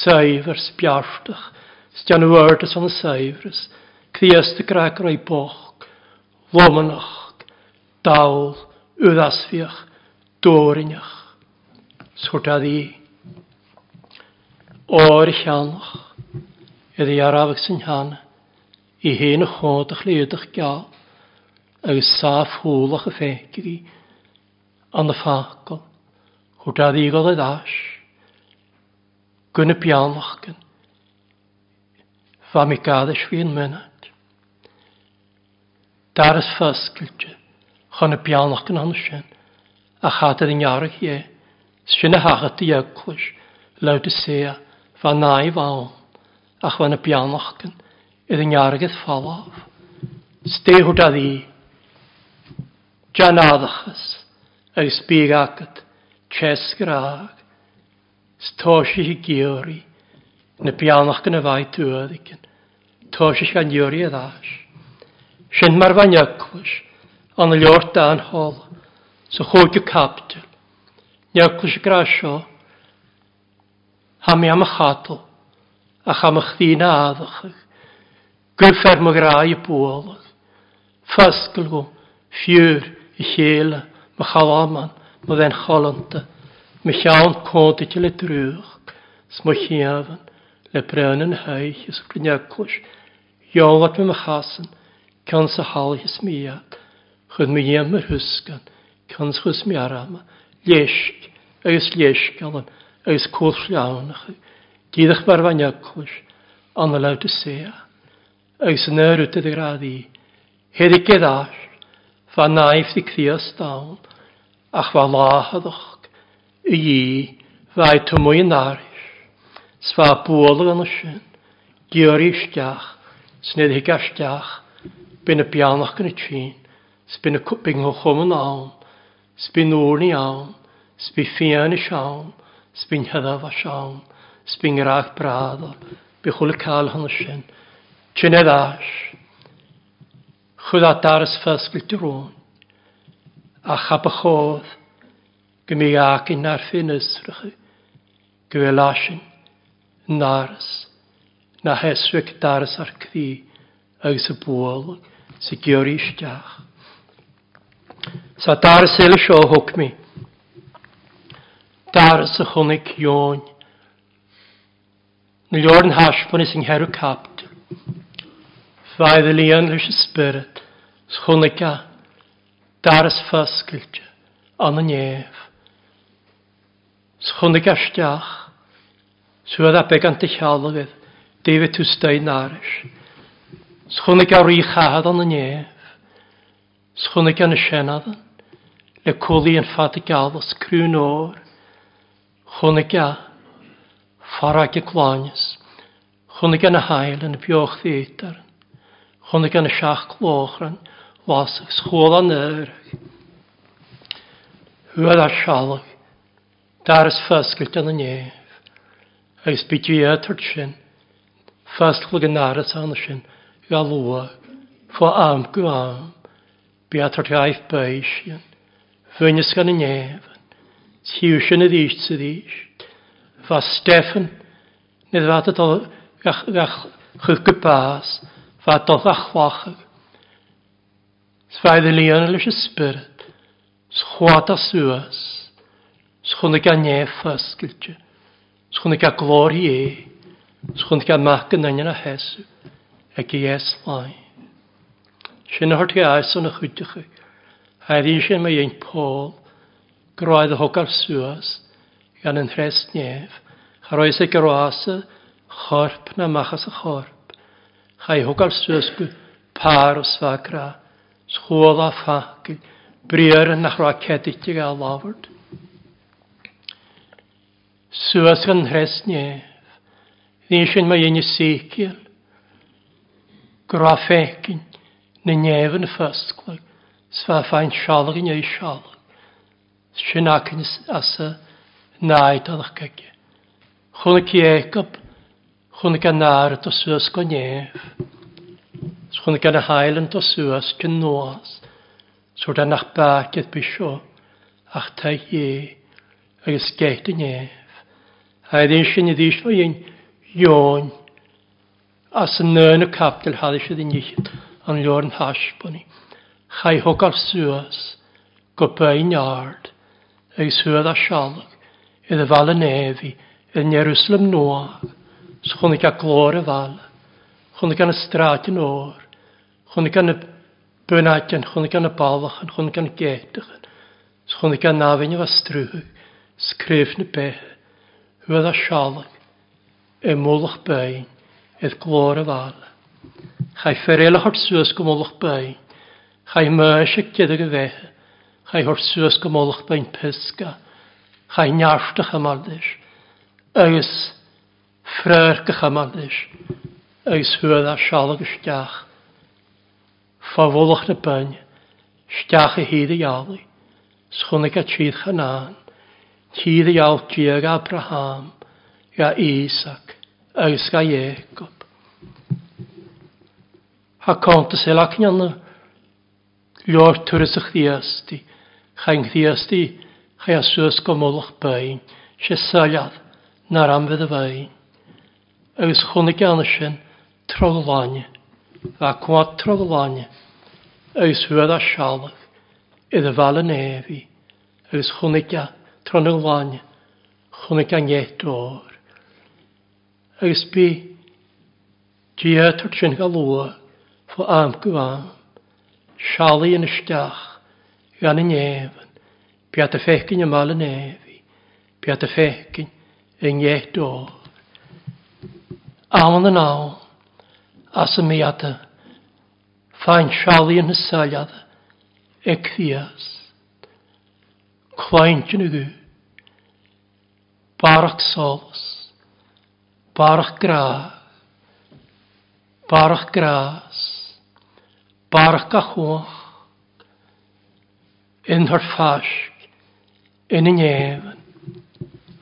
Speaker 1: saif ar sbiartach, stian o ardus o'n saifrys. Criast y gra groi boch, lomanach, dawl, ydasfiach, dôrinach. Sgwrta ddi o'r llanach, iddi arafag sy'n han, i hen y chodach leidach gael, agus sáf húlach a féicií an na fácail, chu a dígal a dáis, gunna peanachgan, Fa mi gada svíon minat. Dar is fascilte, chun na peanachgan an sin, a chatad in jarach é, sin na hachatí eaglis, leut a séa, fa nai fawn, ach fan y bianachgan, idd yn iargydd falaf. Stehwyd a ddi, janadachas, ag sbig agad, chesgr ag, stosi hi gyori, na bianachgan y fai tŵad igyn, tosi hi gan gyori a ddash. Sy'n mar fan ygwys, an y liort da'n hol, so chwyd y capdyl, Nyaklis grasio, ha mi am y chadl, a cham y chdyn addach, gwfer my grai y bwol, ffasgol go, ffiwr i chela, my aman, my fe'n chalanta, my llawn cont i ti le drwch, smy chiafan, le brewn yn haich, ys gryniaclwys, iawn mi my chasan, can sa hal his miag, chyd mi iem yr hysgan, can sa hys mi arama, lesg, agos lesg alan, cwrs iawn agus cwlliawnach. Gyda'ch barfaniagwys, anna ond y sea, agus yn yr ydyd y graddi, Hed i gydar, fa naif di cthias dawn, ach fa lahadwch, y i, fa i mwy yn arys. sfa bwol bwolwg yn ysyn, gyr i stiach, sned hig ar stiach, byn y bianach gan y tîn, sbyn y cwpig o chwm yn awn, sbyn o'r ni awn, sbyn ffian i siawn, spin hyddaf a siawn, spin gyrach brad o'r bychwyl y cael hwnnw sy'n, chyn eddash, chwyd a daras ffysgol drwn, a chab y chodd, gymi ac yn ar ffyn ysrych, gyfel asyn, naras, na hesweg daras ar cfi, agos y bwol, sy'n gyr i stiach. Sa daras eil sio hwg mi, dar sa chonig jóin. Na leorn haspon is yn herw capt. Faidd y lian lys y spirit, schonig a, dar as ffasgilt, an y nef. Schonig a stiach, sydd a beg an dychalwgydd, David Tustein arish. Schonig a rhi chahad an y nef. Schonig an y sienadan, le cwli yn ffatig alwys crwn o'r. Chwnnigau, ffarag y glonius, chwnnigau na hael yn y bioch ddeidar, chwnnigau na siach gloch rhan, wasg sgol an yr. Hwyd ar sialog, dar ys ffysgylt yn y nef, eis bydi e tyd sy'n, ffysgol yn aras an y sy'n, galwa, fo am gwa am, biatar ti aif beis sy'n, fynys gan y nef, tíú is ríist sa ríis. Fá Stefan wat bheit chu gopás fá dul a chhlacha. Sfeidir líana leis a spirit, schuáta suas, schunna a néfascilte, schunna a glóí é, schunna a mecha naine a heú ag dhéas láin. Sinna thuirtaí esan na chutecha, a rí sin mé Groedd hogar suas, gan yn hres nef, charoes e groasa, chorp na machas a chorp. Chai hogar suas gu par o sfagra, schôl a ffag, briar yn nach roa cedig a lawrd. Suas gan hres nef, Dyn sy'n mae un i sicil. Grafegin, na nefn ffysglag, sfa fain sialg i neu sialg. Sinakins asa naid alach gage. Chwna Jacob, chwna gan ar to suas go nef. Chwna gan a hael yn to suas gan noas. Sŵr da nach bagedd bysio, ach ta ie, agos geit y nef. A ydyn sy'n iddi sio un, yon, As yn nyn y capdil hadys ydyn nichyd, an lor yn hasbwni. Chai hog ar sŵas, gobain ard ei sydd a sialog, iddo fal yn efi, yn Jerusalem noa, chwn i gael glor y fal, chwn i gael y strat yn o'r, chwn i gael y bynadion, chwn i gael y balach, chwn i gael y gedach, chwn i gael nafyn i fastrwg, sgrif na beth, hydd a sialog, y mwlach bain, ydd glor y fal. Chai fferelach o'r sŵs gymwlach bain, chai mys y gydag y Chai hor sŵas gymolach bain pysga. Chai niarstach amaldys. Agus ffrergach amaldys. Agus hwyd a sialag ysdiach. Fafolach na bain. Stiach y hyd y iawn. Sgwnig a tîdd chanaan. Tîdd y iawn diag Abraham. Ga Isaac. Agus ga Jacob. Ha kontas elaknjana. Ljór turisach diasti. Cha'n gddiasti, chai aswys gomolach bai, se saliad, nar am fydd y bai. Agus chwnig gan ysyn, trololani, a cwad trololani, agus hwyd a sialach, idd y fal yn efi, agus chwnig a trololani, chwnig a nget o'r. Agus bu, diatr sy'n galwa, fo am gyfam, sialu yn ysgach, gan yn efan, piat y fechgyn y yn efi, piat y fechgyn yn iet o'r. Awn yn awn, as y mi at y ffain siali yn hysaliad, ec ddias, cwaint yn y gwy, barach solos, barach gra, barach gras, barach gachwch, in her fasg, in yn efen,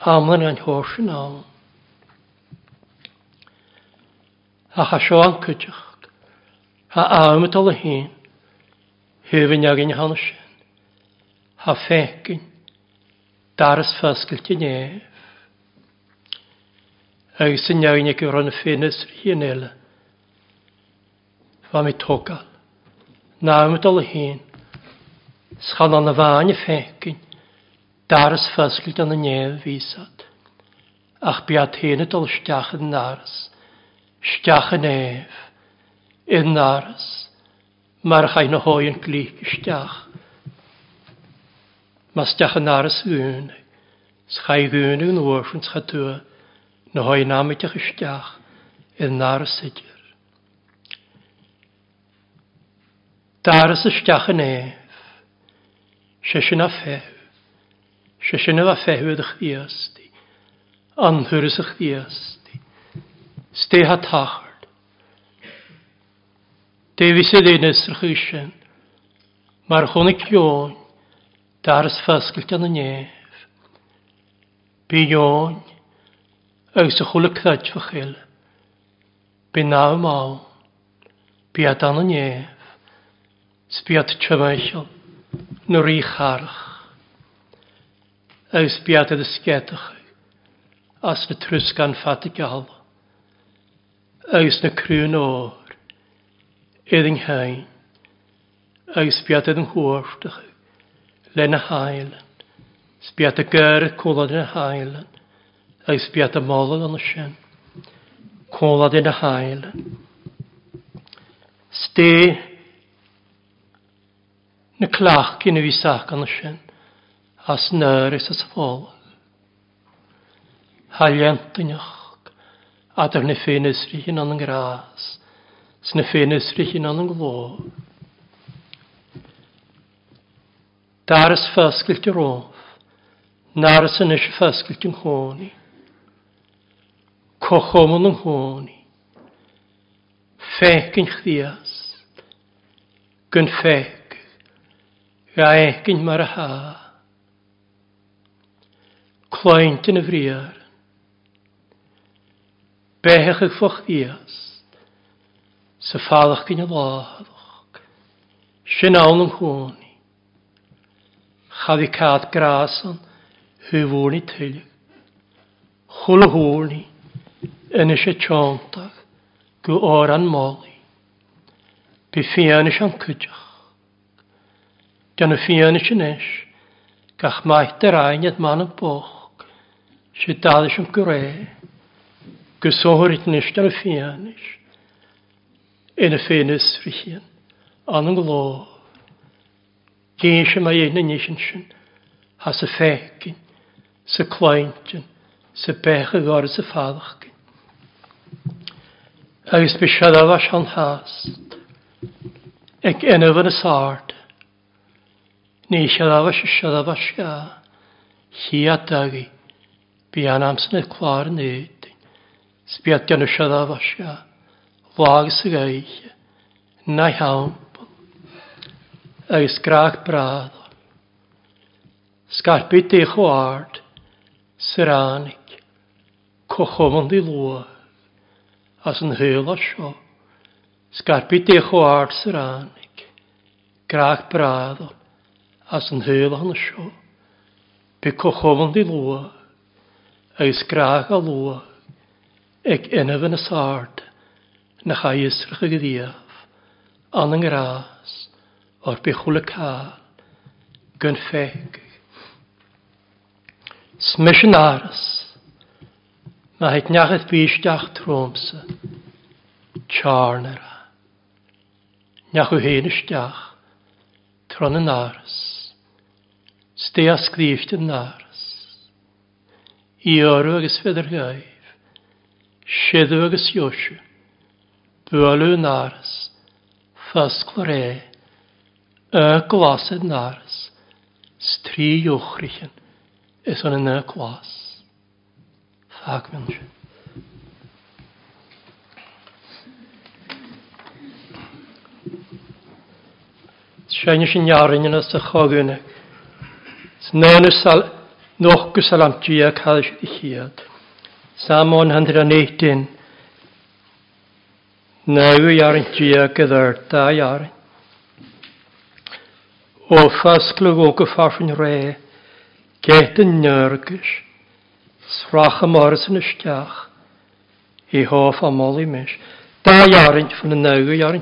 Speaker 1: hamlen an horsyn awn. ha ha sio an cydioch, ha awmet ala hyn, hyfyn ag yn ha fegyn, daras fasgylt yn ef. Ag sy'n iawn ag yw'r an ffynys hyn ela, fa mi togal, na awmet ala hyn, Schan an y fain y ffegyn, daras ffysgl dan y nef visad. Ach bia tena dol stiach yn naras, stiach yn ef, yn naras, mar chai na hoi yn glich stiach. Mae stiach yn naras yn, schai yn yn oorfyn schatua, na hoi namitach stiach, yn naras ydyr. Daras y stiach yn ef, Sesin a fehw. Sesin a fehw ydych ddiasti. Anhwr ysych ddiasti. Ste ha tachard. Davis y ddyn ysrych ysyn. Mae'r chwnig ion. Dars ffasgol gan y nef. Bi ion. Ys y chwlig ddod fy chyl. Bi naw mawn. Bi adan y nef. Sbiad chymaethol nôr i charach. Eus biad ydy sgedach as na trws gan ffadig al. Eus na crwn o'r, edd hain. Eus biad ydw hwrtach, le na hailan. Sbiad y gyr y cwlad yn y hailan. Eus biad y molod yn y sien. Cwlad yn y hailan. Stay na clach cyn i fi gan ysyn, as nyr is as ffôl. Haliant yn iach, adar na ffyn ysri hyn o'n gras, sna ffyn ysri hyn o'n glôf. Dar ys ffasgilt i'r off, nar ys yn ys ffasgilt yn honi. Cochom yn honi. Fech yn chdias, gyn fech Gaegyn mar a ha. Cloint yn y friar. Bechach ych ffwch ddias. Sa falach gyn y laddwch. Sy'n awn yn hwni. Chaddi cad grasan hyfwni tylig. Chwl hwni yn eisiau tiontach gwy oran moli. Bi fian eisiau'n cydioch gan y fian sy'n eis, gach maith yr ainiad man y boch, sy'n dal sy'n gyrau, gysohwyd nes gan y fian eis, yn y ffenys rhian, an yng nglo, dyn sy'n mae ein yn eisiau sy'n, has y ffegin, sy'n cloentin, sy'n bech y gorau sy'n ffadachgin. Agus bys siadaf as an hast, ag enaf Ní seadábhas seadábhas se chiaadagi bí an amsanna chláir néid sbiad gan seadábhas se bhágus a gaiche na heampa agus graach brad Scarpi dé chhoáard syránig cochomand i lua as an héla seo Scarpi dé chhoáard syránig graach brad as yn hyl hon sio. Be cochofon di lwa, eis grach a lwa, ag enaf yn y sard, na chai ysrych y gydiaf, an yng ngras, o'r bechwl y cael, gyn ffeg. Smys yn aras, mae heit niacheth bysdiach trwmsa, charnera. Niach yw hen ysdiach, tron yn aras. Stea skrift yn nars. I oru agos fedr gaif. Siedw agos iosio. Bwalw nars. Fas e. Y gwased nars. Stri iwchrichen. Es o'n yn y Fag mynd Sjönne sin jarin Snonusal nochgusal am tia cael sydd i chiad. Sam 118. Naw iar yn tia gyda'r da iar. O ffasglwg o gyffarfyn re, get yn nyrgys, sfrach am ors yn ysdiach, i hoff am olimys. Da iar yn ffyn y naw iar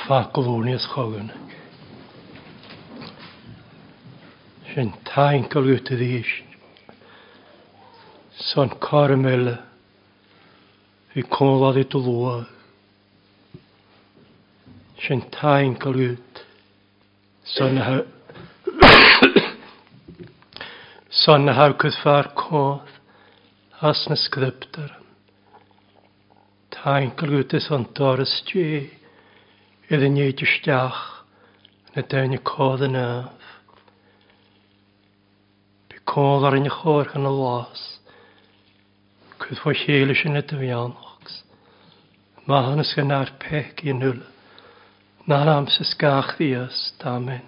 Speaker 1: fakulonias chogan. Sy'n taen gylwyt iddi eich. Son cormel i cwmlad i dlwa. Sy'n taen gylwyt. Son ha... Son hawgydd ffa'r codd. As na sgryptar. Taen gylwyt i son dorys jay. Idd yn ieid ystiach na dawn i codd yn af. Bu codd ar un i chor yn y las. Cwydd fwy heilys yn y dyfianogs. Mae hynny sy'n ar pec i nŵl. Na'r amser sgach ddias, amen.